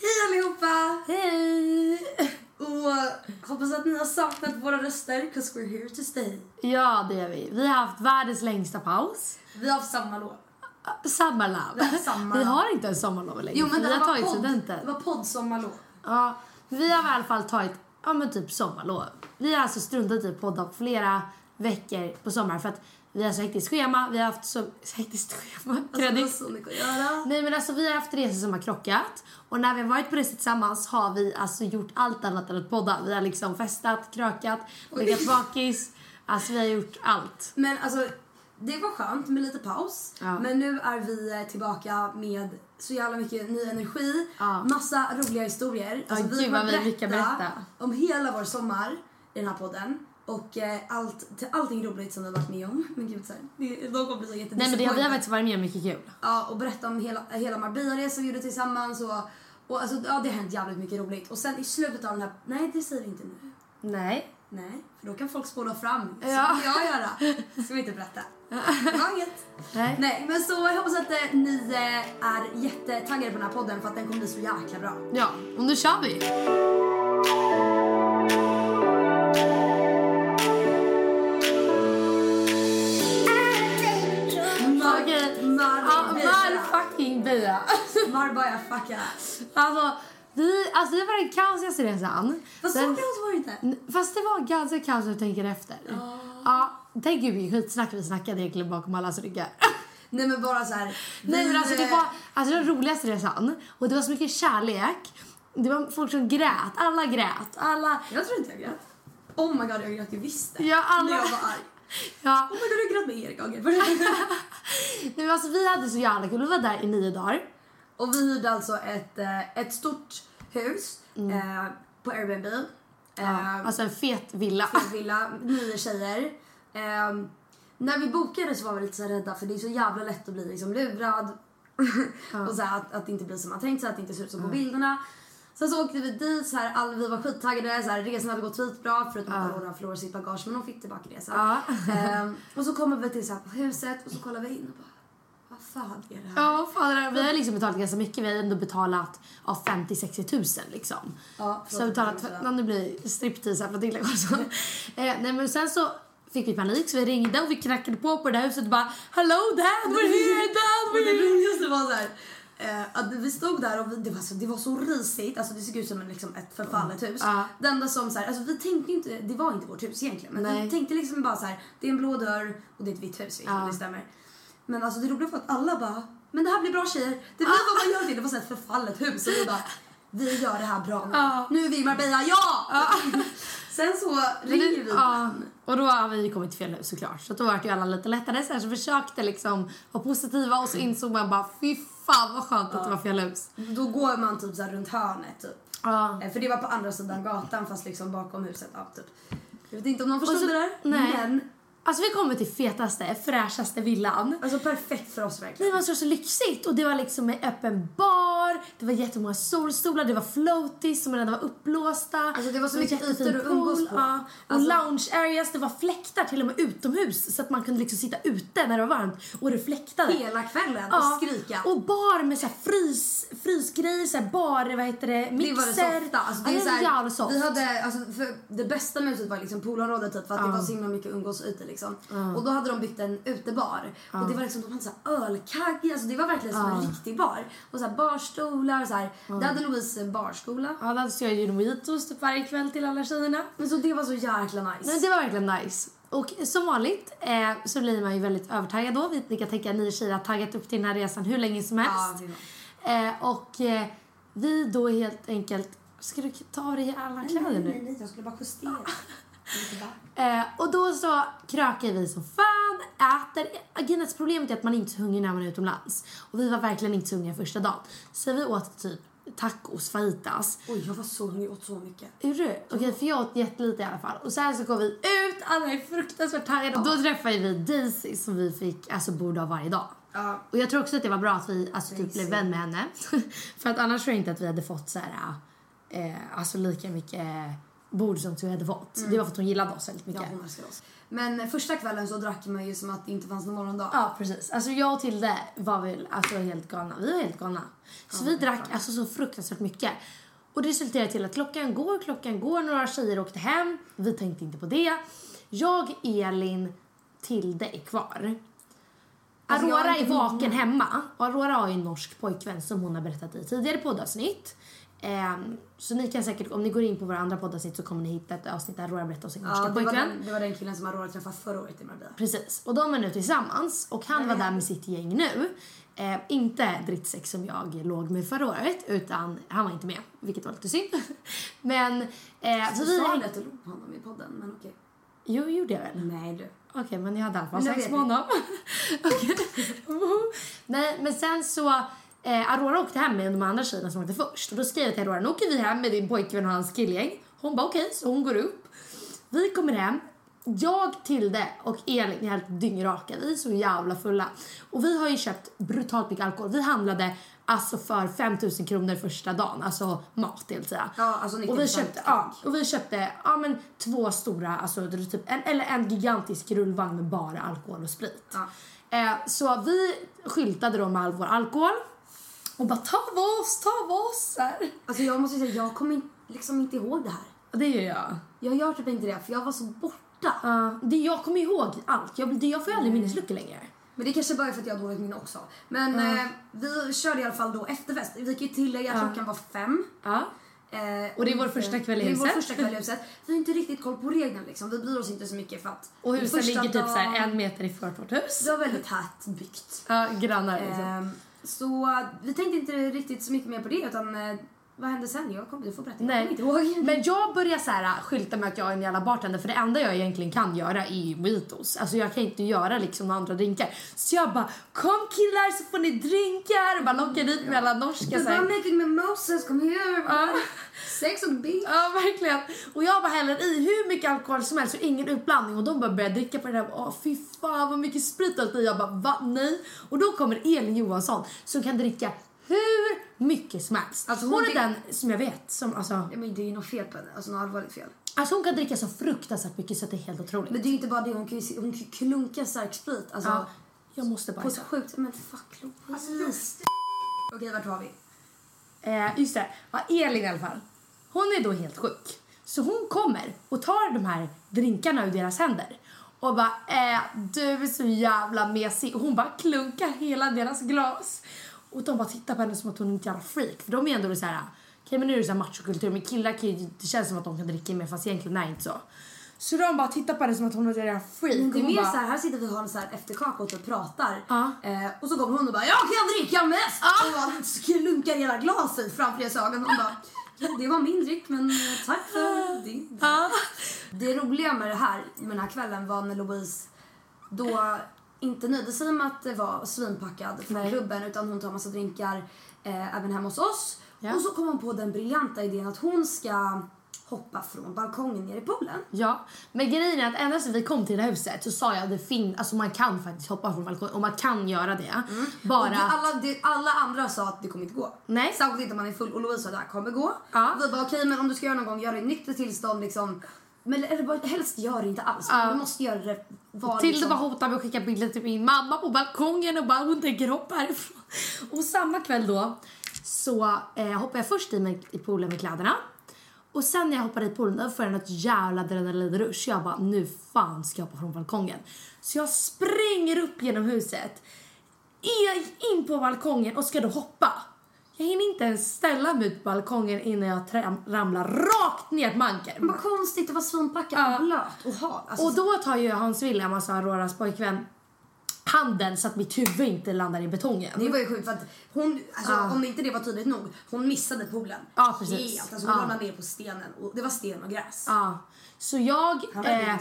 Hej allihopa! Hej! Och hoppas att ni har saknat våra röster, 'cause we're here to stay. Ja, det är vi. Vi har haft världens längsta paus. Vi har haft samma lov. Sommarlov. Vi har samma- Vi har inte en sommarlov längre. Jo men för det vi har var tagit podd, studenten. det var poddsommarlov. Ja, vi har i alla fall tagit ja, men typ sommarlov. Vi har alltså struntat i att podda flera veckor på sommaren för att vi har så hektiskt schema. Vi har haft så hektiskt schema. Alltså, så mycket att göra. Nej men alltså vi har haft resor som har krockat och när vi har varit på resor tillsammans har vi alltså gjort allt annat än att podda. Vi har liksom festat, krökat, legat bakis. Alltså vi har gjort allt. Men alltså, det var skönt med lite paus. Ja. Men nu är vi eh, tillbaka med så jävla mycket ny energi. Ja. Massa roliga historier. Alltså, Ja, gud, vad vi brukar berätta. om hela vår sommar i den här podden. Och eh, allt, till allting roligt som vi har varit med om. Men gud, så här, det, de kommer bli så Nej men det har vi har faktiskt varit med om mycket kul. Ja, och berätta om hela, hela Marbella-resan vi gjorde tillsammans. Och, och alltså, ja, det har hänt jävligt mycket roligt. Och sen i slutet av den här... Nej, det säger vi inte nu. Nej. Nej, för då kan folk spola fram. Så Ja. vill jag göra. ska vi inte berätta. Det var inget. Nej. Nej, men så jag hoppas att eh, ni eh, är jättetaggade på den här podden för att den kommer bli så jäkla bra. Ja, och nu kör vi. Var fucking bia. Marbella fucka. Alltså, vi, alltså det var den kaosigaste resan. Vad så kaos var det inte? Fast det var ganska kaos när du tänker efter. Ja, tänk hur mycket skitsnack vi snackade egentligen bakom allas ryggar. Nej men bara så här. Nej men alltså det var alltså den roligaste resan och det var så mycket kärlek. Det var folk som grät, alla grät, alla... Jag tror inte jag grät. Oh my god, jag grät ju visst det. Ja, alla- När jag var arg. Ja, Oh my god, jag grät med Erik Ager. Nej, men alltså, vi hade så jävla kul, vi var där i nio dagar. Och vi hyrde alltså ett, eh, ett stort hus eh, på Airbnb. Eh, Ja, alltså en fet villa. fet villa, nio tjejer. Eh, när vi bokade så var vi lite så rädda för det är så jävla lätt att bli liksom lurad. och så här, att, att det inte blir som man tänkt sig, att det inte ser ut som på bilderna. Sen så åkte vi dit, så här, all, vi var skittaggade, så här, resan hade gått skitbra förutom att Aurora förlorade sitt bagage men hon fick tillbaka det. Ja. Ehm, och så kommer vi till så här, på huset och så kollar vi in och bara vad fan är det här? Ja, fan det? Vi har liksom betalat ganska mycket. Vi har ändå betalat ja, 50-60 tusen liksom. Ja, så vi betalat, för, nu blir striptease här för Dilla Karlsson. eh, nej men sen så fick vi panik så vi ringde och vi knackade på på det där huset och bara Hello dad, we're here dad, we're det here. roligaste var så här, eh, vi stod där och vi, det, var så, det var så risigt, alltså det såg ut som en, liksom, ett förfallet hus. Ja. Det enda som så här, alltså vi tänkte inte, det var inte vårt hus egentligen men Nej. vi tänkte liksom bara så här, det är en blå dörr och det är ett vitt hus liksom, det stämmer. Men alltså det roliga var att alla bara, men det här blir bra tjejer, det blir vad man gör till, det var så ett förfallet hus och vi bara, vi gör det här bra nu. Nu är vi i Marbella, ja! Sen så ringer vi Ja, och då har vi kommit till fel hus såklart. Så då var ju alla lite lättare så, här, så försökte liksom vara positiva och så insåg man bara fy fan vad skönt att det var fel hus. Då går man typ så runt hörnet typ. Ja. Eh, För det var på andra sidan gatan fast liksom bakom huset. Ja, typ. Jag vet inte om någon förstod så- det där. nej. Men Alltså vi kommer till fetaste, fräschaste villan. alltså perfekt för oss Det verkligen. var så, så lyxigt och det var liksom en öppen bar, det var jättemånga solstolar, det var floaties som redan var uppblåsta. Alltså, det var så mycket ytor att umgås på. Ja. Och Alltså- lounge areas, det var fläktar till och med utomhus så att man kunde liksom sitta ute när det var varmt och det fläktade. Hela kvällen Ja, och skrika. Och bar med så här frys, frysgrejer, så här bar, vad heter det, det mixer. var det softa. Alltså, det ja, är det så här, soft. vi hade, alltså, för det bästa med huset var liksom poolområdet typ, för att det var så himla mycket umgåsytor liksom. Och då hade de byggt en utebar. Och det var liksom, de hade så här ölkagge, alltså det var verkligen som en riktig bar. Och så här barstol stolar så här. Det hade Louise barskola. Ja, då så jag ju mojitos typ varje kväll till alla tjejerna. Men så det var så jäkla nice. Men det var verkligen nice. Och som vanligt eh, så blir man ju väldigt övertaggad då. Vi- Ni kan tänka att ni tjejer har taggat upp till den här resan hur länge som Ja, helst. fan. eh, och eh, vi då helt enkelt... Ska du ta av dig alla kläder nu? Nej, nej, jag skulle bara justera. Eh, och då så krökar vi som fan, äter. Agendas problemet är att man inte är så hungrig när man är utomlands. Och vi var verkligen inte så hungriga första dagen. Så vi åt typ tacos, fajitas. Oj, jag var så hungrig och åt så mycket. Gjorde du? Okej, för jag åt jättelite i alla fall. Och sen så går vi ut, alla är fruktansvärt taggade. Och då träffade vi Daisy som vi fick alltså bord av varje dag. Ja. Och jag tror också att det var bra att vi alltså, typ blev vän med henne. för att annars tror jag inte att vi hade fått så här, eh, alltså lika mycket bord som vi hade fått. Det var för att hon gillade oss väldigt mycket. Ja, hon oss. Men första kvällen så drack man ju som att det inte fanns någon morgondag. Ja, precis. Alltså jag och Tilde var väl alltså helt galna. Vi var helt galna. Så vi drack alltså så fruktansvärt mycket. Och det resulterade till att klockan går, klockan går, några tjejer åkte hem. Vi tänkte inte på det. Jag, Elin, Tilde är kvar. Alltså, Aurora är vaken hemma. Och Aurora har ju en norsk pojkvän som hon har berättat i tidigare poddavsnitt. Ehm, så ni kan säkert, om ni går in på våra andra poddavsnitt så kommer ni hitta ett avsnitt där Aurora berättar om sin norska Ja, det, var pojkvän. det var den killen som Aurora träffade förra året i Marbella. Precis. Och de är nu tillsammans och han var där med sitt gäng nu. Eh, inte drittsex som jag låg med förra året utan han var inte med, vilket var lite synd. Men eh, så Du vi... sa det att du låg på honom i podden, men okej. Jo, gjorde jag väl? Nej du. Okej, men jag hade i alla fall sex med honom. Nej, men sen så... Eh, Aurora åkte hem med de andra tjejerna som åkte först. Och då skrev jag till Aurora, nu åker vi hem med din pojkvän och hans killgäng. Hon bara okej, så hon går upp. Vi kommer hem. Jag, Tilde och Elin är helt dyngraka. Vi är så jävla fulla. Och vi har ju köpt brutalt mycket alkohol. Vi handlade alltså för 5000 kronor första dagen. Alltså mat, det vill säga. Ja, alltså och vi 90% köpte, ja, och vi köpte ja, men, två stora, alltså typ en, eller en gigantisk rullvagn med bara alkohol och sprit. Ja. Eh, så vi skyltade då med all vår alkohol och bara ta av oss, ta av oss. så här. Alltså jag måste säga, jag kommer in- liksom inte ihåg det här. Det gör jag. Jag gör typ inte det, för jag var så borta. Ja, det, jag kommer ihåg allt. Jag, det, jag får ju aldrig minnesluckor längre. Men det kanske bara är för att jag har dåligt minne också. Men eh, vi körde i alla fall då efterfest. Vi kan ju tillägga att klockan var fem. Ja. Eh, Och det är vår första kväll i Det är vår huset. första kväll i huset. Vi har inte riktigt koll på reglerna liksom. Vi bryr oss inte så mycket för att... Och huset ligger typ så här dagen- en meter ifrån vårt hus. Det var väldigt tätt byggt. Ja, grannar liksom. Ehm, så eh, vi tänkte inte riktigt så mycket mer på det utan eh, vad hände sen? Jag kommer, du får berätta. Jag Nej. kommer inte ihåg. Men jag börjar så här skylta med att jag är en jävla bartender för det enda jag egentligen kan göra är mojitos. Alltså jag kan inte göra liksom andra drinkar. Så jag bara kom killar så får ni drinkar och bara lockar dit med alla norska Du bara making mimosas, come here. Ja. Sex och beef. Ja verkligen. Och jag bara häller i hur mycket alkohol som helst och ingen uppblandning och de bara börjar dricka på det där. Åh fy fan vad mycket sprit allt i. Jag bara va? Nej. Och då kommer Elin Johansson som kan dricka hur mycket som helst. Alltså, hon, hon är den som jag vet som alltså, men det är ju något fel på henne, alltså något allvarligt fel. alltså hon kan dricka så fruktansvärt mycket så att det är helt otroligt. Men det är ju inte bara det, hon kan ju, hon kan klunka stark sprit. Alltså, Ja, jag måste på bajsa. ett sjukt... Men fuck Louise. Okej, vart var vi? Eh, just det. Ja, Elin i alla fall. Hon är då helt sjuk. Så hon kommer och tar de här drinkarna ur deras händer och bara eh, du är så jävla mesig. Och hon bara klunkar hela deras glas. Och de bara tittar på henne som att hon är en jävla freak. För de är ändå så här, okej men nu är det så här machokultur men killar kan det känns som att de kan dricka mer fast egentligen är inte så. Så de bara tittar på henne som att hon är jävla freak. Men det är mer bara, så här, här sitter vi och har en så här efterkaka och typ pratar. Ja. Eh, och så kommer hon och bara “Jag kan dricka mest!” och bara klunkar hela glaset framför deras ögon. Hon bara “Det var min dryck men eh, tack för din”. Det roliga med det här, med den här kvällen var när Louise då inte nöjde sig med att det var svinpackad från Nej. klubben utan hon tar massa drinkar eh, även hemma hos oss. Ja. Och så kom hon på den briljanta idén att hon ska hoppa från balkongen ner i poolen. Ja, men grejen är att ända sedan vi kom till det här huset så sa jag att det fin- alltså man kan faktiskt hoppa från balkongen och man kan göra det. Bara Och det, alla, det, alla andra sa att det kommer inte gå. Nej. Särskilt inte om man är full. Och Louise sa att det här kommer gå. Ja. Vi bara okej men om du ska göra någon gång, gör det i nyktert tillstånd liksom. Men eller bara, helst gör det inte alls. Ja. Du måste göra det. Var, Tilde liksom, bara hotade med att skicka bilder till min mamma på balkongen och bara hon tänker hoppa härifrån. Och samma kväll då så eh, hoppade jag först i, mig, i poolen med kläderna. Och sen när jag hoppade i poolen då får jag något jävla adrenalinrush. Jag bara nu fan ska jag hoppa från balkongen. Så jag springer upp genom huset. In på balkongen och ska då hoppa. Jag hinner inte ens ställa mig ut på balkongen innan jag tram- ramlar rakt ner på manken. Vad konstigt, det var svinpackat och blöt och halt. Alltså, Och då tar ju Hans William, alltså Auroras pojkvän, handen så att mitt huvud inte landar i betongen. Det var ju sjukt för att hon, alltså, om inte det var tydligt nog, hon missade poolen. Ja, precis. Helt. Alltså, hon Ja. ramlade ner på stenen och det var sten och gräs. Ja. Så jag Han eh,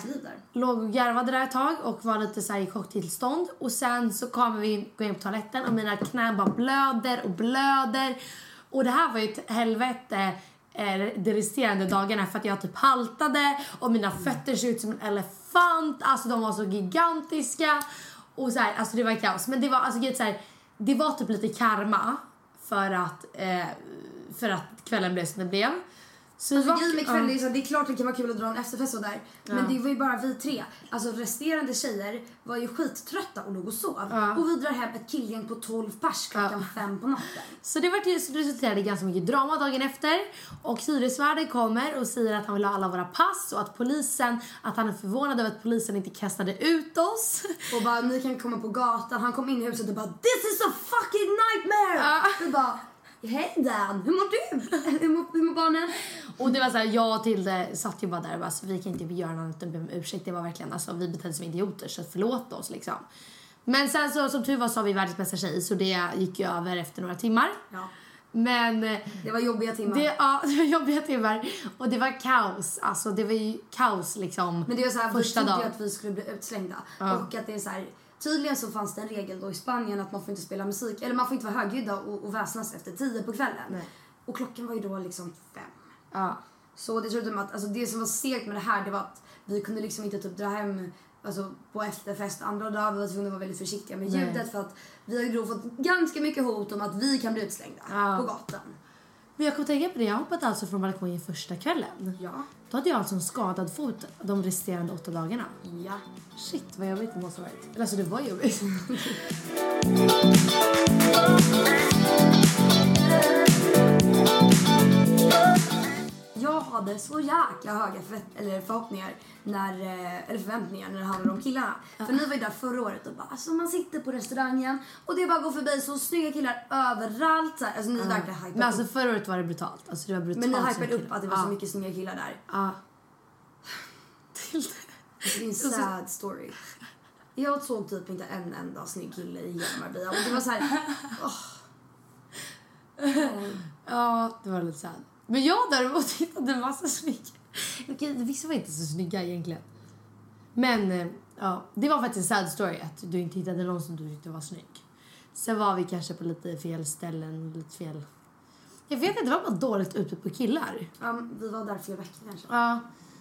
låg och garvade där ett tag och var lite så här i chocktillstånd. Och sen så kommer vi går in på toaletten och mina knän bara blöder och blöder. Och det här var ju ett helvete eh, de resterande dagarna för att jag typ haltade och mina fötter såg ut som en elefant. Alltså de var så gigantiska. Och så här, alltså det var kaos. Men det var alltså så här, det var typ lite karma för att, eh, för att kvällen blev som det blev. Så Alltså, grejen med ja. kvällen är så det är klart det kan vara kul att dra en efterfest och där. Men det var ju bara vi tre. Alltså resterande tjejer var ju skittrötta och låg och sov. Och vi drar hem ett killgäng på 12 pers klockan fem på natten. Så det, var, det resulterade i ganska mycket drama dagen efter. Och hyresvärden kommer och säger att han vill ha alla våra pass och att polisen, att han är förvånad över att polisen inte kastade ut oss. Och bara ni kan komma på gatan. Han kom in i huset och bara this is a fucking nightmare! Vi bara hej Dan, hur mår du? hur, mår, hur mår barnen? Och det var så här, jag och Tilde satt ju bara där och bara, alltså, vi kan inte göra något annat än be om ursäkt. Det var verkligen, alltså vi betedde som idioter så förlåt oss liksom. Men sen så som tur var så har vi världens bästa tjej så det gick ju över efter några timmar. Ja. Men Det var jobbiga timmar. det, ja, det var jobbiga timmar och det var kaos. Alltså det var ju kaos liksom. Men det var så här, första dagen. att vi skulle bli utslängda. Och att det är så här, tydligen så fanns det en regel då i Spanien att man får inte spela musik, eller man får inte vara högljudda och, och väsnas efter tio på kvällen. Och klockan var ju då liksom fem. Ja. Så med att, alltså det som var segt med det här det var att vi kunde liksom inte typ dra hem alltså, på efterfest andra dagar. Vi var tvungna att vara väldigt försiktiga med Nej. ljudet för att vi har ju fått ganska mycket hot om att vi kan bli utslängda Ja. på gatan. Men jag kom att tänka på det, jag hoppade alltså från balkongen första kvällen. Ja. Då hade jag alltså en skadad fot de resterande åtta dagarna. Ja. Shit vad jobbigt det måste ha varit. Eller alltså det var jobbigt. Jag hade så jäkla höga förvät- eller förhoppningar när, eh, eller förväntningar när det handlade om killarna. För ni var ju där förra året och bara alltså man sitter på restaurangen och det bara går förbi så snygga killar överallt. Så här. Alltså ni verkligen hypade Men alltså upp. förra året var det brutalt. Alltså det var brutalt. Men ni hypade upp att det var ja. så mycket snygga killar där. Ja. Alltså, det är en sad story. Jag såg typ inte en enda snygg kille i hela Marbella och det var så här. åh. Ja, det var lite sad. Men jag däremot hittade en massa snygga. Okej, vissa var inte så snygga egentligen. Men eh, ja, det var faktiskt en sad story att du inte hittade någon som du tyckte var snygg. Sen var vi kanske på lite fel ställen, lite fel... Jag vet inte, det var bara dåligt utbud på killar. Ja, vi var där flera veckor kanske. Ja.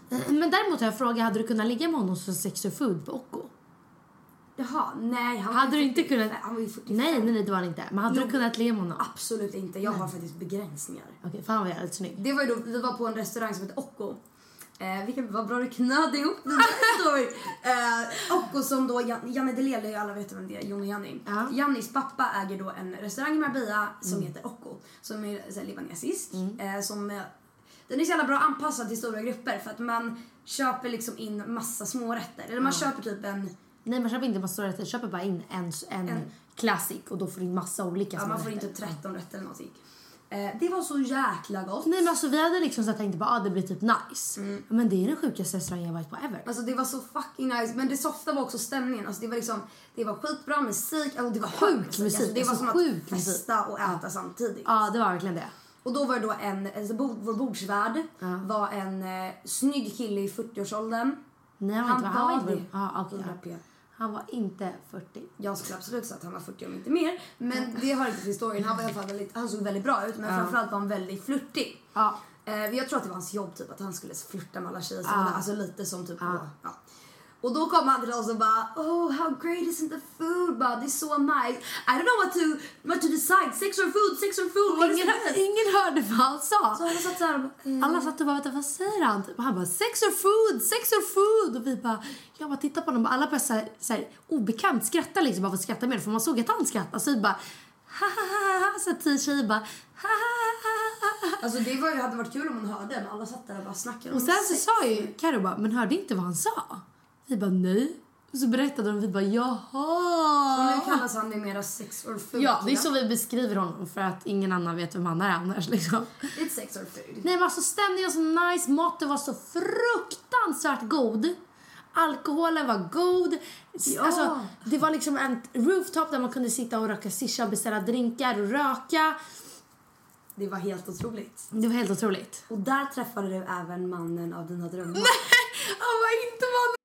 Men däremot har jag frågat, hade du kunnat ligga med honom som sex och food på Occo? Jaha, nej. Han Hade ju du inte 40 kunnat- Nej, han var ju 45. Nej, nej, nej, det var han inte. Men hade Jo. du kunnat ligga med honom? Absolut inte. Jag har faktiskt begränsningar. Okej, för han var jävligt snygg. Det var ju då, vi var på en restaurang som heter Occo. Eh, vilket vad bra du knödde ihop där story. Eh, Occo som då, Jan- Janne Delele, alla vet vem det är, Jon och Janni. Ja. Mm. Jannis pappa äger då en restaurang i Marbella som heter Occo. Som är så här, libanesisk. Eh, som, eh, den är så jävla bra anpassad till stora grupper för att man köper liksom in massa smårätter. Eller man köper typ en, Nej, man köper inte massa rätter. Jag köper bara in en, en, En- classic och då får du in massa olika ja, man får inte 13 rätter eller någonting. Eh, det var så jäkla gott. Nej men alltså vi hade liksom så här tänkt bara ah, det blir typ nice. Mm. Men det är den sjukaste restaurangen jag varit på ever. Alltså det var så fucking nice. Men det softa var också stämningen. Alltså det var liksom, det var skitbra musik. Alltså det var Sjuk hög musik, Alltså det var alltså som sjuk att musik. festa och äta samtidigt. Ja det var verkligen det. Och då var det då en, alltså bord, vår bordsvärd var en eh, snygg kille i 40-årsåldern. Nej han, Han var inte, han var var inte ja, okej, 100 ja. Han var inte 40. Jag skulle absolut säga att han var 40 om inte mer. Men det har inte till historien. Han var i alla fall väldigt, han såg väldigt bra ut. Men framförallt var han väldigt flirtig. Ja. Eh, jag tror att det var hans jobb typ att han skulle flirta med alla tjejer. Ja. Alltså lite som typ på, ja. Och då kom han till oss och bara Oh how great isn't the food? Bara, det är så nice. I don't know what to, what to decide. Sex or food, sex or food. What Ingen, it? ingen hörde vad han sa. Så alla satt såhär bara, eh, Alla satt och bara, vänta, vad säger han? Och han bara, sex or food, sex or food. Och vi bara, jag bara tittar på honom och alla började så här, så här, obekant skratta liksom, bara för att skratta mer. För man såg att han skrattade. Så vi bara, ha ha ha ha. Så tio tjejer bara, ha ha ha ha. Alltså det var, ju- hade varit kul om hon hörde men alla satt där och bara snackade Och sen så sa ju Carro bara, men hörde inte vad han sa? Vi bara, nej. Och så berättade de och vi bara jaha. nu kallas han numera sex or food. Ja, det är så vi beskriver honom för att ingen annan vet vem han är annars liksom. It's sex or food. Nej men alltså stämningen var så nice, maten var så fruktansvärt god. Alkoholen var god. Ja. Alltså, det var liksom en rooftop där man kunde sitta och röka shisha och beställa drinkar och röka. Det var helt otroligt. Det var helt otroligt. Och där träffade du även mannen av dina drömmar. Han var inte van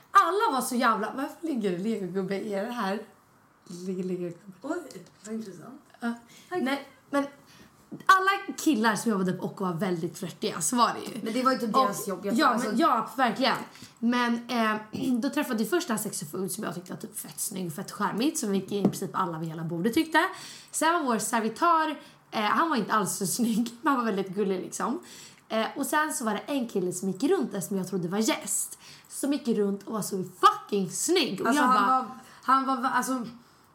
Alla var så jävla... Varför ligger det legogubbe i det här? Ligger legogubbe. Oj, vad intressant. Ja. Nej, men alla killar som jobbade på Occo var väldigt flörtiga, så var det ju. Men det var ju typ deras jobb. Jag ja, alltså, men, ja, verkligen. Men eh, då träffade vi först den här Sex och Food som jag tyckte var typ fett snygg och fett charmigt som i princip alla vid hela bordet tyckte. Sen var vår servitör, eh, han var inte alls så snygg, men han var väldigt gullig liksom. Eh, och sen så var det en kille som gick runt där som jag trodde var gäst. Som gick runt och var så fucking snygg. Och Alltså, jag han, bara, var, han var, alltså,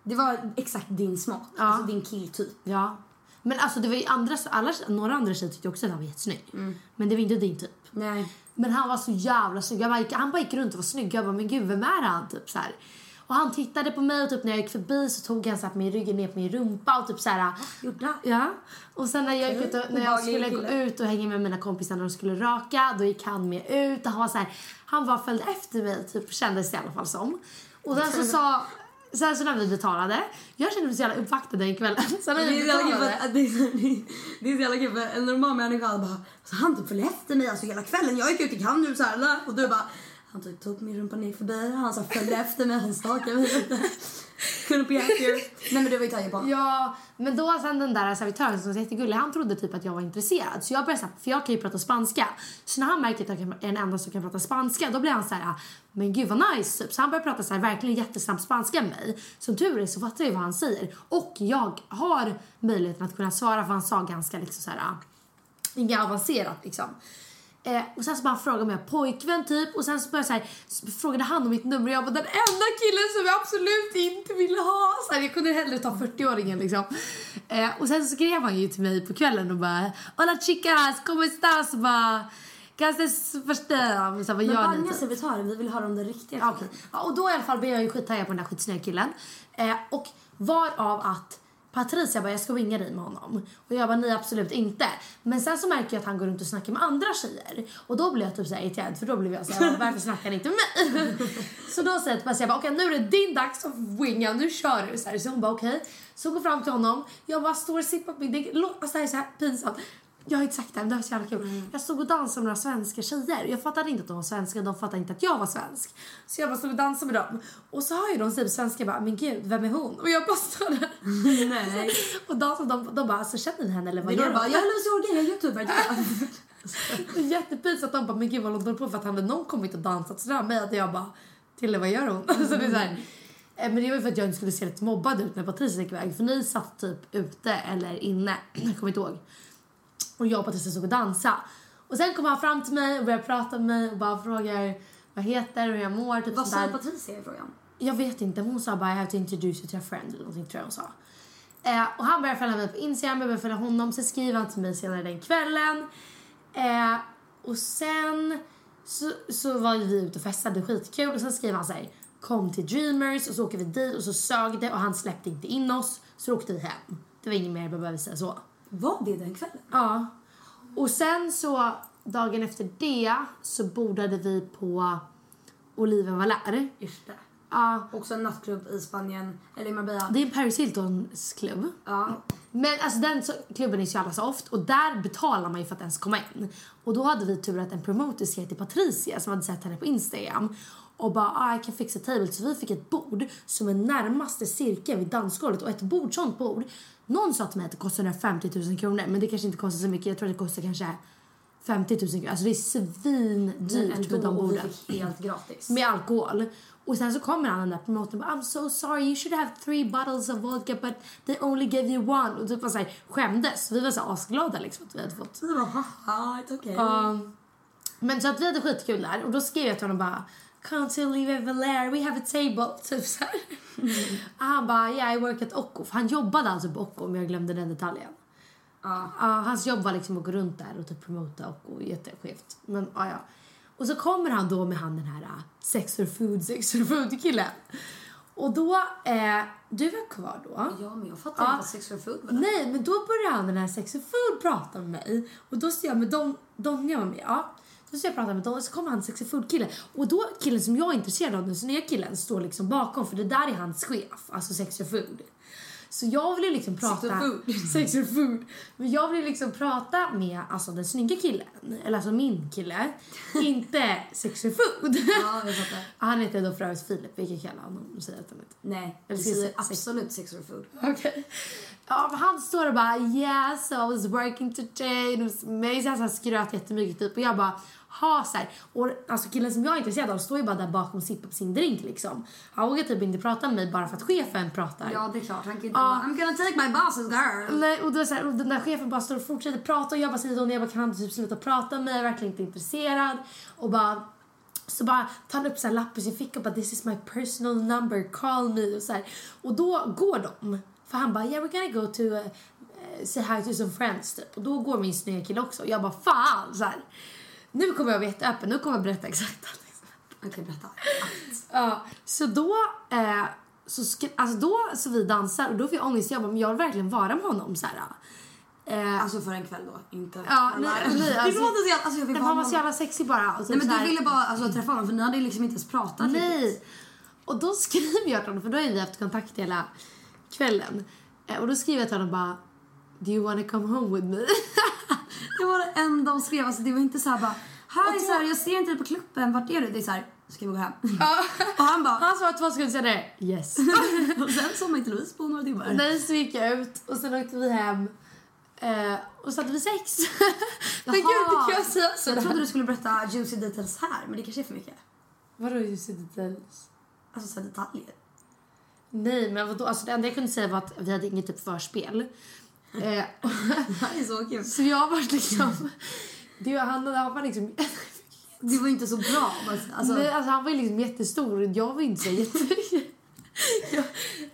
det var exakt din smak. Ja. Alltså din killtyp. ja. Men alltså det var ju andra, alla, några andra tjejer tyckte också att han var jättesnygg. Men det var inte din typ. Nej. Men han var så jävla snygg. Bara han bara gick runt och var snygg. Jag bara, men gud, vem är han? Typ så här. Och han tittade på mig och typ när jag gick förbi så tog han så min rygg ner på min rumpa och typ så här. Gjorde? Ja. Och sen när jag, gick ut och, när jag skulle gå ut och hänga med mina kompisar när de skulle röka, då gick han med ut och han var så här, han bara följde efter mig typ kändes det i alla fall som. Och sen så sa, sen så när vi betalade, jag kände mig så jävla uppvaktad den kvällen. Sen när Det är så jävla kul det är så- jävla en normal människa hade bara så han typ följde efter mig alltså hela kvällen. Jag gick ut i kan nu så här och du bara han typ tog min rumpa ner förbi, han så följde efter mig, han stakade mig lite. Couldn't be happier. Nej men det var ju taget på. Ja, men då sen den där servitören som var jättegullig, han trodde typ att jag var intresserad. Så jag började såhär, för jag kan ju prata spanska. Så när han märker att jag är den enda som kan prata spanska, då blir han så här, men gud vad nice typ. Så han börjar prata så här verkligen jättesnabbt spanska med mig. Som tur är så fattar jag vad han säger. Och jag har möjligheten att kunna svara för han sa ganska liksom så här, inget avancerat liksom. Eh, och sen så bara frågade om jag pojkvän typ och sen så, började så, här, så frågade han om mitt nummer och jag var den enda killen som jag absolut inte ville ha. Så här, jag kunde hellre ta 40-åringen liksom. Eh, och sen så skrev han ju till mig på kvällen och bara Hola chicas, como estas? Och bara Gastes förstör. Så Men gör ni? banga typ? servitören, vi vill höra om den riktiga okej. Ja, och då i alla fall blev jag ju skittaggad på den där skitsnygga killen. Eh, och varav att Patricia bara, jag ska vinga dig med honom. Och jag bara, nej absolut inte. Men sen så märker jag att han går runt och snackar med andra tjejer. Och då blir jag typ såhär irriterad för då blev jag såhär, varför snackar han inte med mig? så då säger jag till Patricia, jag bara, okej nu är det din dags att winga, nu kör du. Så, här, så hon bara okej. Så går fram till honom, jag bara står och sippar på min däck. Alltså det här är så här pinsamt. Jag har inte sagt det, var så jävla kul. Jag stod och dansade med några svenska tjejer. Jag fattade inte att de var svenska, de fattade inte att jag var svensk. Så jag bara stod och dansade med dem. Och så hör ju de på svenska bara, men gud, vem är hon? Och jag bara står där Nej. och dansade. De, de bara, så känner ni henne eller vad gör hon? jag är jag är youtuber. Det är jättepinsamt. De bara, men gud vad håller på för att hade någon kommit och dansat sådär med att jag bara, Tille vad gör hon? så det är så här, eh, men det var ju för att jag inte skulle se lite mobbad ut när Patricia gick iväg. För ni satt typ ute eller inne, jag kommer inte ihåg. Och jag och Patricia stod och dansade. Och sen kom han fram till mig och började prata med mig och bara frågar vad jag heter och hur jag mår. Typ Vad säger Patricia i frågan? Jag vet inte, hon sa bara I have to introduce you to a friend eller någonting tror jag hon sa. Eh, och han började följa mig på Instagram, jag började följa honom. Sen skriver han till mig senare den kvällen. Eh, och sen så, så var vi ute och festade, skitkul. Och sen skriver han så här, kom till Dreamers och så åker vi dit och så sög det och han släppte inte in oss. Så åkte vi hem. Det var inget mer, jag behöver säga så. Var det den kvällen? Ja. Och sen så dagen efter det så bordade vi på Oliven Valar. Just det. Ja, Också en nattklubb i Spanien, eller i Marbella. det är Paris Hiltons klubb. Ja. Men alltså den så, klubben är så jävla soft och där betalar man ju för att ens komma in. Och då hade vi tur att en promoter skrev till Patricia som hade sett henne på Instagram och bara ah, I can fix a table. Så vi fick ett bord som är närmaste cirkeln vid dansgolvet och ett bord, sånt bord. Någon sa till mig att det kostar 150 000 kronor men det kanske inte kostar så mycket. Jag tror att det kostar kanske 50 000 kronor. Alltså det är svindyrt med de borden. helt gratis. Med alkohol. Och sen så kommer han den där promotorn och bara I'm so sorry you should have three bottles of vodka but they only gave you one. Och typ bara såhär skämdes. Vi var så asglada liksom att vi hade fått. Vi bara, haha, it's okay. Um, men så att vi hade skitkul där och då skrev jag till honom bara Come to Olive Valère, we have a table. Typ så. Och han bara yeah I work at Occo. För han jobbade alltså på Occo om jag glömde den detaljen. Ja. Ja, hans jobb var liksom att gå runt där och typ promota och jätteskevt. Men ja, ja. Och så kommer han då med han den här uh, sex for food, sex for food killen. Och då, eh, du var kvar då. Ja, men jag fattar Ja. inte vad sex for food var. Nej, men då började han den här sex for food prata med mig. Och då står jag med Don, Donja var med, ja. Så jag pratar med Don och så kommer han sex for food killen. Och då killen som jag är intresserad av, den nya killen, står liksom bakom för det där är hans chef, alltså sex food. Så jag vill ju liksom prata... food. Sex for food. Men jag vill ju liksom prata med alltså, den snygga killen, eller alltså min kille. inte sex for food. Ja, jag fattar. Han heter då för övrigt Filip, vi kan kalla honom och säga att han heter. Nej, vi säger absolut sex for food. Okej. Ja, men han står och bara yeah, so I was working today. Mig så här, så här skröt jättemycket typ och jag bara ha så här. Och alltså killen som jag är intresserad av står ju bara där bakom och sippar på sin drink liksom. Han vågar typ inte prata med mig bara för att chefen pratar. Ja, det är klart. Han kan inte bara, I'm gonna take my boss's girl. Nej, och, då så här, och den där chefen bara står och fortsätter prata och jag bara säger honom, jag bara kan han typ sluta prata med mig, jag är verkligen inte intresserad. Och bara så bara tar han upp så här lapp i sin ficka och bara this is my personal number, call me och så här. Och då går de. För han bara yeah we're gonna go to uh, say hi to some friends typ. Och då går min snygga kille också. Och jag bara fan så här. Nu kommer jag vara jätteöppen, nu kommer jag berätta exakt allting. Okej, berätta. Ja, så då, eh, så, sk- alltså då så vi dansar och då får jag ångest. Jag bara, men jag vill verkligen vara med honom så här. Eh, Alltså för en kväll då, inte Ja, nej, nej, Det alltså- låter så jävla... Alltså jag vill nej, vara han var så jävla sexig bara. Och typ Nej men du här- ville bara alltså, träffa honom för ni hade liksom inte ens pratat Nej. riktigt. Och då skriver jag till honom, för då har vi haft kontakt hela kvällen. Eh, och då skriver jag till honom bara Do you wanna come home with me? Det var det enda de skrev. Alltså, det var inte så här bara två- så här, jag ser inte dig på klubben, vart är du? Det är så här, ska vi gå hem? och han bara Han sa två sekunder senare yes. och sen såg man inte Louise på några timmar. Nej, så gick jag ut och sen åkte vi hem. Eh, och så hade vi sex. men gud, det kan jag säga Jag sådär. trodde du skulle berätta juicy details här, men det kanske är för mycket. Vadå just details? Alltså så här detaljer. Nej, men vadå? Alltså, det enda jag kunde säga var att vi hade inget typ förspel. Eh, Det här är så kul. så jag var liksom... Det, han, han var liksom... Det var inte så bra. men Alltså, Nej, alltså han var ju liksom jättestor och jag var inte så jätte... jag,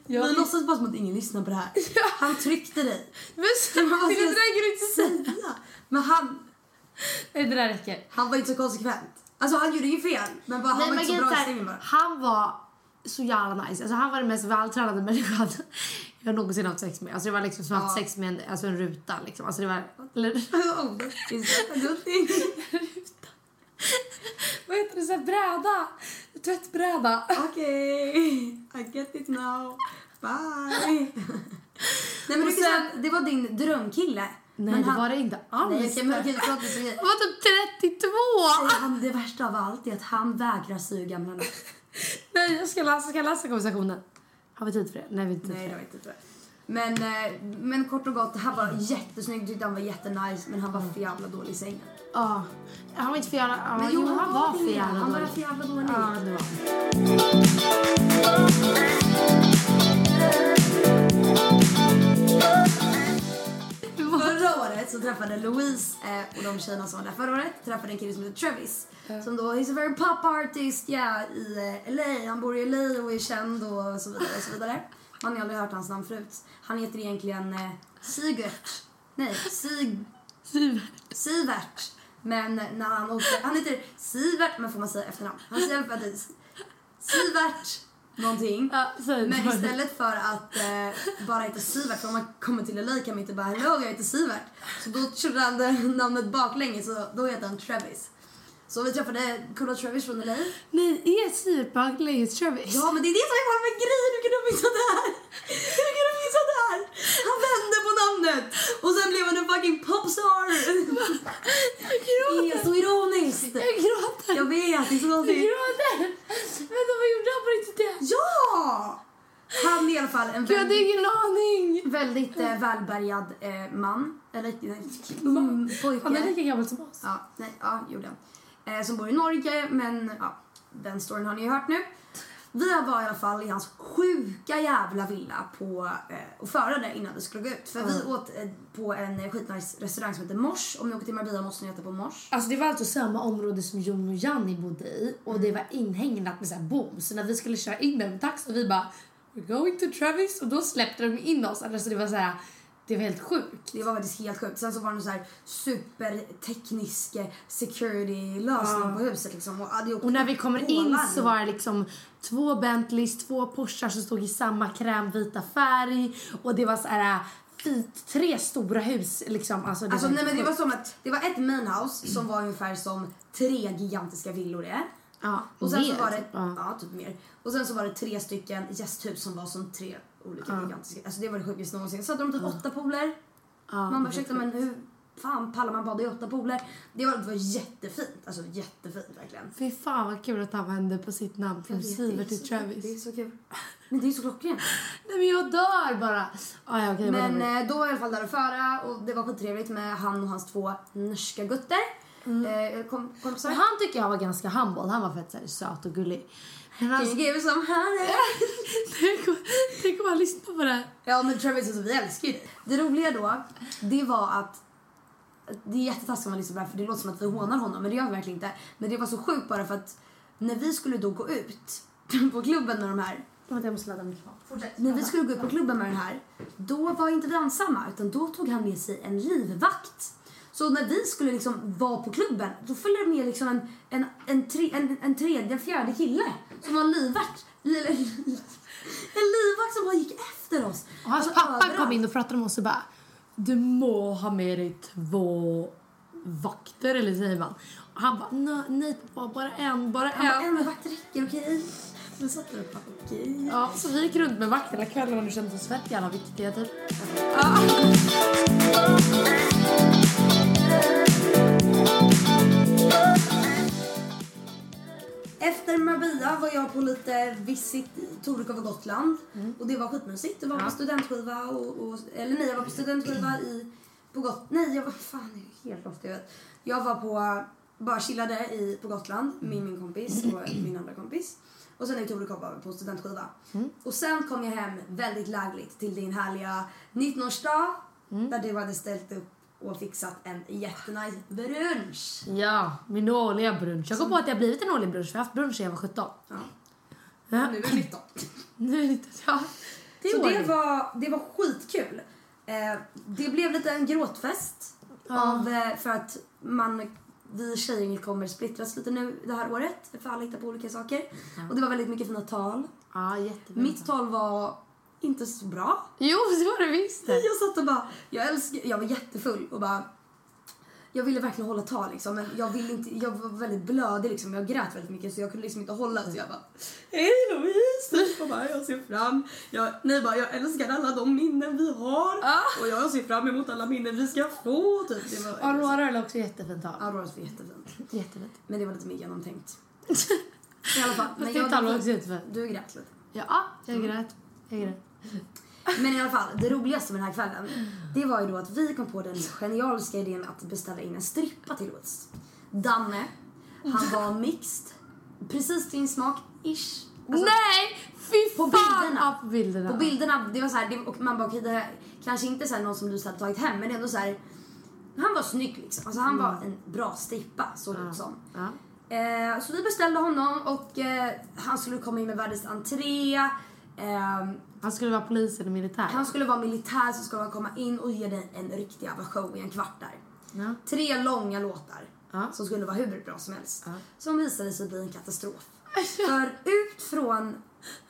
jag, vi låtsas bara som att ingen lyssnar på det här. Han tryckte dig. Men Men vad det där kan du inte säga. Säga. Men han, Nej, det där räcker. han var inte så konsekvent. Alltså han gjorde inget fel, men bara, han var Nej, inte men så bra i så bara. Han var så jävla nice. Alltså, han var den mest vältränade människan jag någonsin haft sex med. Alltså, det var liksom som att haft Ja. sex med en, alltså, en ruta. Liksom. Alltså, det var... Eller, Oh, is that a good thing? vad heter det? Så här, bräda. Tvättbräda. Okej, I get it now. Bye. Nej men sen- det var din drömkille. Nej, men det han, var det inte alls. Nej, men förlåt, säger- var typ 32! säger han, det värsta av allt är att han vägrar sy gamla. Nej, jag ska läsa, ska läsa konversationen. Har vi tid för det? Nej, vi har inte tid Nej, för det det. var inte det. Men, eh, men kort och gott, han var jättesnygg, tyckte han var jättenice, men han var för jävla dålig i sängen. Ja. Han var inte för jävla... Ja, Men jo, han var för det. jävla Han var dålig. för jävla dålig. Ja, det var träffade Louise eh, och de tjejerna som var där förra året träffade en kille som heter Travis. Som då, he's a very pop artist, yeah, i eh, LA. Han bor i LA och är känd och så vidare och så vidare. Man har aldrig hört hans namn förut. Han heter egentligen eh, Sigert. Nej, Sig... Sivert. Men när han åkte, han heter Sivert, men får man säga efternamn? Han säger. Sivert någonting. Ja, Men istället för att eh, bara heta Sivert, för om man kommer till LA kan man inte bara hello jag heter Sivert. Så då körde han namnet baklänges och då heter han Travis. Så vi träffade coola Travis från LA. Ni är superhungriga hos Travis. Ja, men det är det som är själva grejen. Hur kan du missa det här? Hur kan du missa det här? Han vände på namnet och sen blev han en fucking popstar. Jag gråter. Det är så ironiskt. Jag gråter. Jag vet, det är så Jag konstigt. gråter. Vänta, vad gjorde han på riktigt det? Ja! Han är i alla fall en Jag hade väldigt, ingen aning. väldigt eh, välbärgad eh, man. Eller ung pojke. Han är lika gammal som oss. Ja, nej, ja, gjorde han. Eh, som bor i Norge, men ja, den storyn har ni ju hört nu. Vi var i alla fall i hans sjuka jävla villa på, eh, och förade innan vi skulle gå ut. För vi åt eh, på en skitnice restaurang som heter Mors. Om ni åker till Marbella måste ni äta på Mors. Alltså det var alltså samma område som Jon och Janni bodde i och det var inhägnat med så här bom. Så när vi skulle köra in med en taxi vi bara We're going to Travis och då släppte de in oss. Alltså det var så här, det var helt sjukt. Det var faktiskt helt sjukt. Sen så var det en så här superteknisk eh, security-lösning på huset liksom. Och, Och när vi kommer in så var det liksom två Bentleys, två Porschar som stod i samma krämvita färg och det var så här fint, tre stora hus liksom. Alltså, det Alltså var nej men det var som att det var ett main house som var ungefär som tre gigantiska villor är. Ja, Och sen mer, så var det, typ. Ja. ja typ mer. Och sen så var det tre stycken gästhus som var som tre olika gigantiska, alltså det var det sjukaste någonsin. Så hade de typ åtta pooler. Ja, man bara ursäkta men hur fan pallar man bada i åtta pooler? Det var, det var jättefint, alltså jättefint verkligen. Fy fan vad kul att han vände på sitt namn från är till Travis. Det är så kul. Men det är så klockrent. Nej men jag dör bara. Ah, ja, okej, Men whatever. eh, då var jag i alla fall där och föra och det var skittrevligt med han och hans två norska gutter. Eh, kom, kompisar. Och han tycker jag var ganska humble. Han var fett här, söt och gullig. Men han... You give me some honey? Tänk om- han lyssnar på det här. Ja men Travis, alltså, vi älskar ju det. Det roliga då, det var att det är jättetaskigt om man lyssnar på det här för det låter som att vi hånar honom men det gör vi verkligen inte. Men det var så sjukt bara för att när vi skulle då gå ut på klubben med de här Vänta, jag måste ladda mikrofonen. Fortsätt. När vi skulle gå ut på klubben med den här, då var inte vi ensamma utan då tog han med sig en livvakt. Så när vi skulle liksom vara på klubben, då följde det med liksom en, en, en, tre, en, en tredje, en fjärde kille som var livvakt. Li- En livvakt som bara gick efter oss. Och hans Alltså, pappa överallt. kom in och pratade med oss och bara Du må ha med dig två vakter eller säger man. Och han bara nej, pappa, bara en, bara Han bara, en. en vakt räcker, okej? Där bara, okej. Ja, så vi gick runt med vakter hela kvällen och kände oss fett jävla viktiga typ. Efter Marbella var jag på lite visit i Torekov och Gotland. Och det var skitmysigt. Det var på studentskiva och, och... Eller nej, jag var på studentskiva i... På Gotland. Nej, jag var... Fan, jag är helt lost i huvudet. Jag var på... Bara chillade i, på Gotland med min kompis och min andra kompis. Och sen i Torekov var vi på studentskiva. Och sen kom jag hem väldigt lägligt till din härliga 19-årsdag. Där du hade ställt upp och fixat en jättenice brunch. Ja, min årliga brunch. Jag kom på att det har blivit en årlig brunch för jag har haft brunch sedan jag var 17. Ja. Ja. Nu är det 19. Nu är det ja. Det Så det var, det var skitkul. Eh, det blev lite en gråtfest. Av, eh, för att man, vi tjejgänget kommer splittras lite nu det här året. För alla hittar på olika saker. Och det var väldigt mycket fina tal. Ja. Mitt tal var inte så bra. Jo, det var det visst. Jag satt och bara, jag älskar, jag var jättefull och bara jag ville verkligen hålla tal liksom, men jag ville inte, jag var väldigt blödig liksom, jag grät väldigt mycket så jag kunde liksom inte hålla så jag bara Hej Louise! Och bara, jag ser fram, jag, ni bara, jag älskar alla de minnen vi har och jag ser fram emot alla minnen vi ska få typ. Det var, Aurora höll också jättefint tal. Auroras var jättefint. Jättefint. Men det var lite mer genomtänkt. I alla fall. Men ditt tal var också jag, jättefint. du grät lite. Ja, jag grät. Jag grät. Men i alla fall, det roligaste med den här kvällen, det var ju då att vi kom på den genialiska idén att beställa in en strippa till Louise. Danne, han var mixed, precis din smak, ish. Alltså, Nej! Fy på fan! bilderna. Ja, på bilderna. På bilderna, det var så här, det, och man bara okej det här, kanske inte så här någon som du hade tagit hem men ändå så här. Han var snygg liksom, alltså han var en bra strippa såg det ut som. Ja. Eh, så vi beställde honom och eh, han skulle komma in med världens entré. Eh, Han skulle vara polis eller militär. han skulle vara militär så skulle han komma in och ge dig en riktig show i en kvart där. Ja. Tre långa låtar Ja. som skulle vara hur bra som helst. Ja. Som visade sig bli en katastrof. För ut från,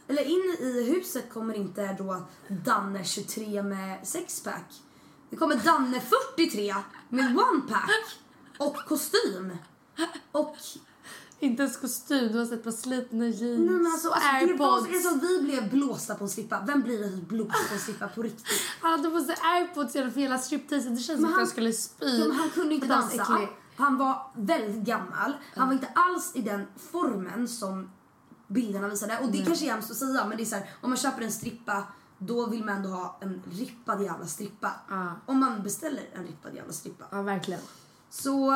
eller in i huset kommer inte då Danne 23 med sexpack. Det kommer Danne 43 med one pack och kostym. Och Inte ens kostym, du har sett på slitna jeans nej, men alltså, alltså, airpods. så, alltså, vi blev blåsta på en strippa. Vem blir blåst på en strippa på riktigt? Han hade på sig airpods genom hela stripteasen. Det känns som att han- jag skulle spy. Men han kunde inte dansa. äckligt. Han var väldigt gammal. Han var inte alls i den formen som bilderna visade. Och det kanske är hemskt att säga men det är så här, om man köper en strippa då vill man ändå ha en rippad jävla strippa. Ja. Om man beställer en rippad jävla strippa. Ja, verkligen. Så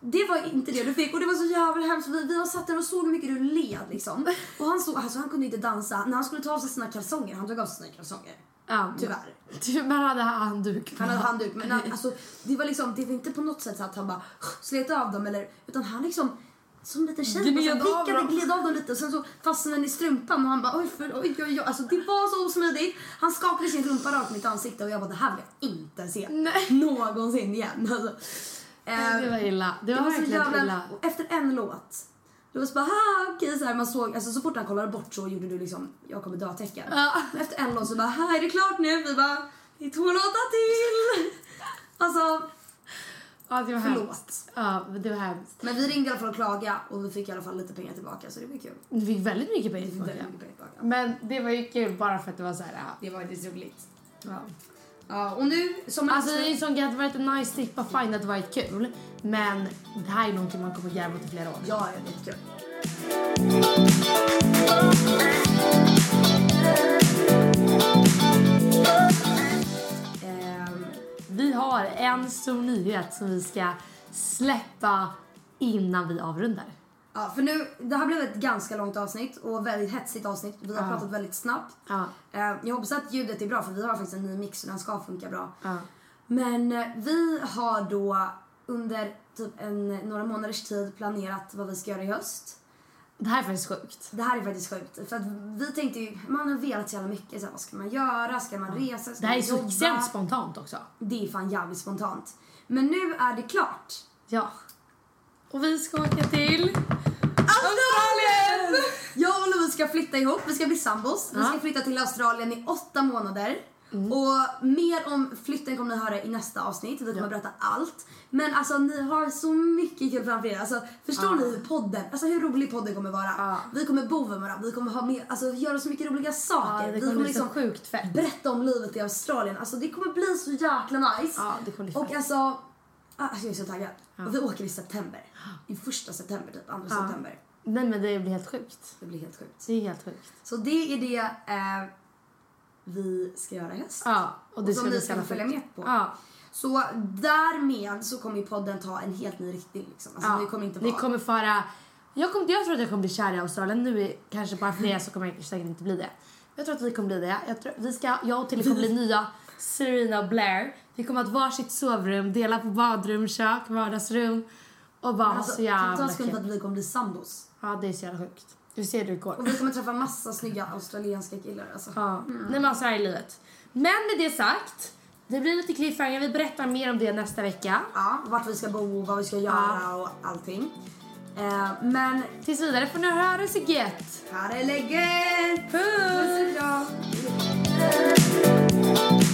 det var inte det du fick och det var så jävla hemskt. Vi, vi har satt där och såg hur mycket du led liksom. Och han, såg, alltså, han kunde inte dansa. När han skulle ta av sig sina kalsonger, han tog av sig sina kalsonger. Ja, Tyvärr. Men han hade handduk på. Han hade handduk men han, alltså, det var liksom, det var inte på något sätt så att han bara slet av dem eller utan han liksom som en liten tjej Gled så här av dem. gled av dem lite och sen så fastnade den i strumpan och han bara oj, för, oj, oj, oj. Alltså det var så osmidigt. Han skakade sin rumpa rakt mitt ansikte och jag bara det här vill jag inte se Nej. någonsin igen. Alltså, eh, Det var illa. Det var, det var så verkligen jävla, illa. efter en låt då var så bara, ha okej så här, man såg, alltså så fort han kollade bort så gjorde du liksom, jag kommer dö tecken. Ja. Efter en låt så bara, här är det klart nu. Vi bara, det är två låtar till. Alltså, Ja, det var Förlåt. hemskt. Ja, det var hemskt. men vi ringde i alla fall och klagade och vi fick i alla fall lite pengar tillbaka så det var kul. Du fick väldigt mycket pengar tillbaka. Väldigt mycket pengar tillbaka. Men det var ju kul bara för att det var så här. ja. Det var lite roligt. Ja. Ja, och nu som Alltså det är som att det hade varit en nice strippa, fine att det hade varit kul. Men det här är någonting man kommer garva åt i flera år. Ja, det är kul. Ehm, Vi har en stor nyhet som vi ska släppa innan vi avrundar. Ja, för nu, det här blev ett ganska långt avsnitt och väldigt hetsigt avsnitt. Vi har Ja. pratat väldigt snabbt. Ja. Eh, Jag hoppas att ljudet är bra för vi har faktiskt en ny mix och den ska funka bra. Ja. Men eh, vi har då under typ en, några månaders tid planerat vad vi ska göra i höst. Det här är faktiskt sjukt. Det här är faktiskt sjukt. För att vi tänkte ju, man har velat så jävla mycket. Så här, vad ska man göra? Ska man resa? Ska Det här är så extremt spontant också. Det är fan jävligt spontant. Men nu är det klart. Ja. Och vi ska åka till... Australien! Jag och Louise ska flytta ihop, vi ska bli sambos. Vi Ja. ska flytta till Australien i åtta månader. Och mer om flytten kommer ni höra i nästa avsnitt. Vi kommer berätta allt. Men alltså ni har så mycket kul framför er. Alltså, förstår Ja. ni hur podden, alltså hur rolig podden kommer vara? Ja. Vi kommer bo med varandra, vi kommer ha mer, alltså göra så mycket roliga saker. Ja, det vi kommer bli så liksom sjukt fett. berätta om livet i Australien. Alltså det kommer bli så jäkla nice. Ja, det kommer bli Och fett. Alltså, ah, jag är så taggad. Och vi åker i september. I första september typ, andra Ja. september. Nej men det blir helt sjukt. Det blir helt sjukt. Det är helt sjukt. Så det är det eh, vi ska göra i höst. Ja, och det Och som ni ska följa med på. Ja. Så därmed så kommer ju podden ta en helt ny riktning. Liksom. Alltså, Ja, kommer inte Ni vara... kommer föra... Jag, kommer, jag tror att jag kommer bli kär i Australien. Nu är kanske bara för det så kommer jag säkert inte bli det. Jag tror att vi kommer bli det. Jag, tror, vi ska, jag och Tilly kommer bli nya Serena Blair. Vi kommer ha ett varsitt sovrum, dela på badrum, kök, vardagsrum och bara ha Alltså, så jävla sekund för kul. att vi kommer bli sambos. Ja, det är så jävla sjukt. Du ser hur det går. Och vi kommer träffa massa snygga australienska killar. Alltså. Ja. Nej men alltså, så här är livet. Men med det sagt, det blir lite cliffhanger. Vi berättar mer om det nästa vecka. Ja, vart vi ska bo, vad vi ska göra och allting. Eh, men Tills vidare får ni höra det så gött. här är läget! Puss! Puss!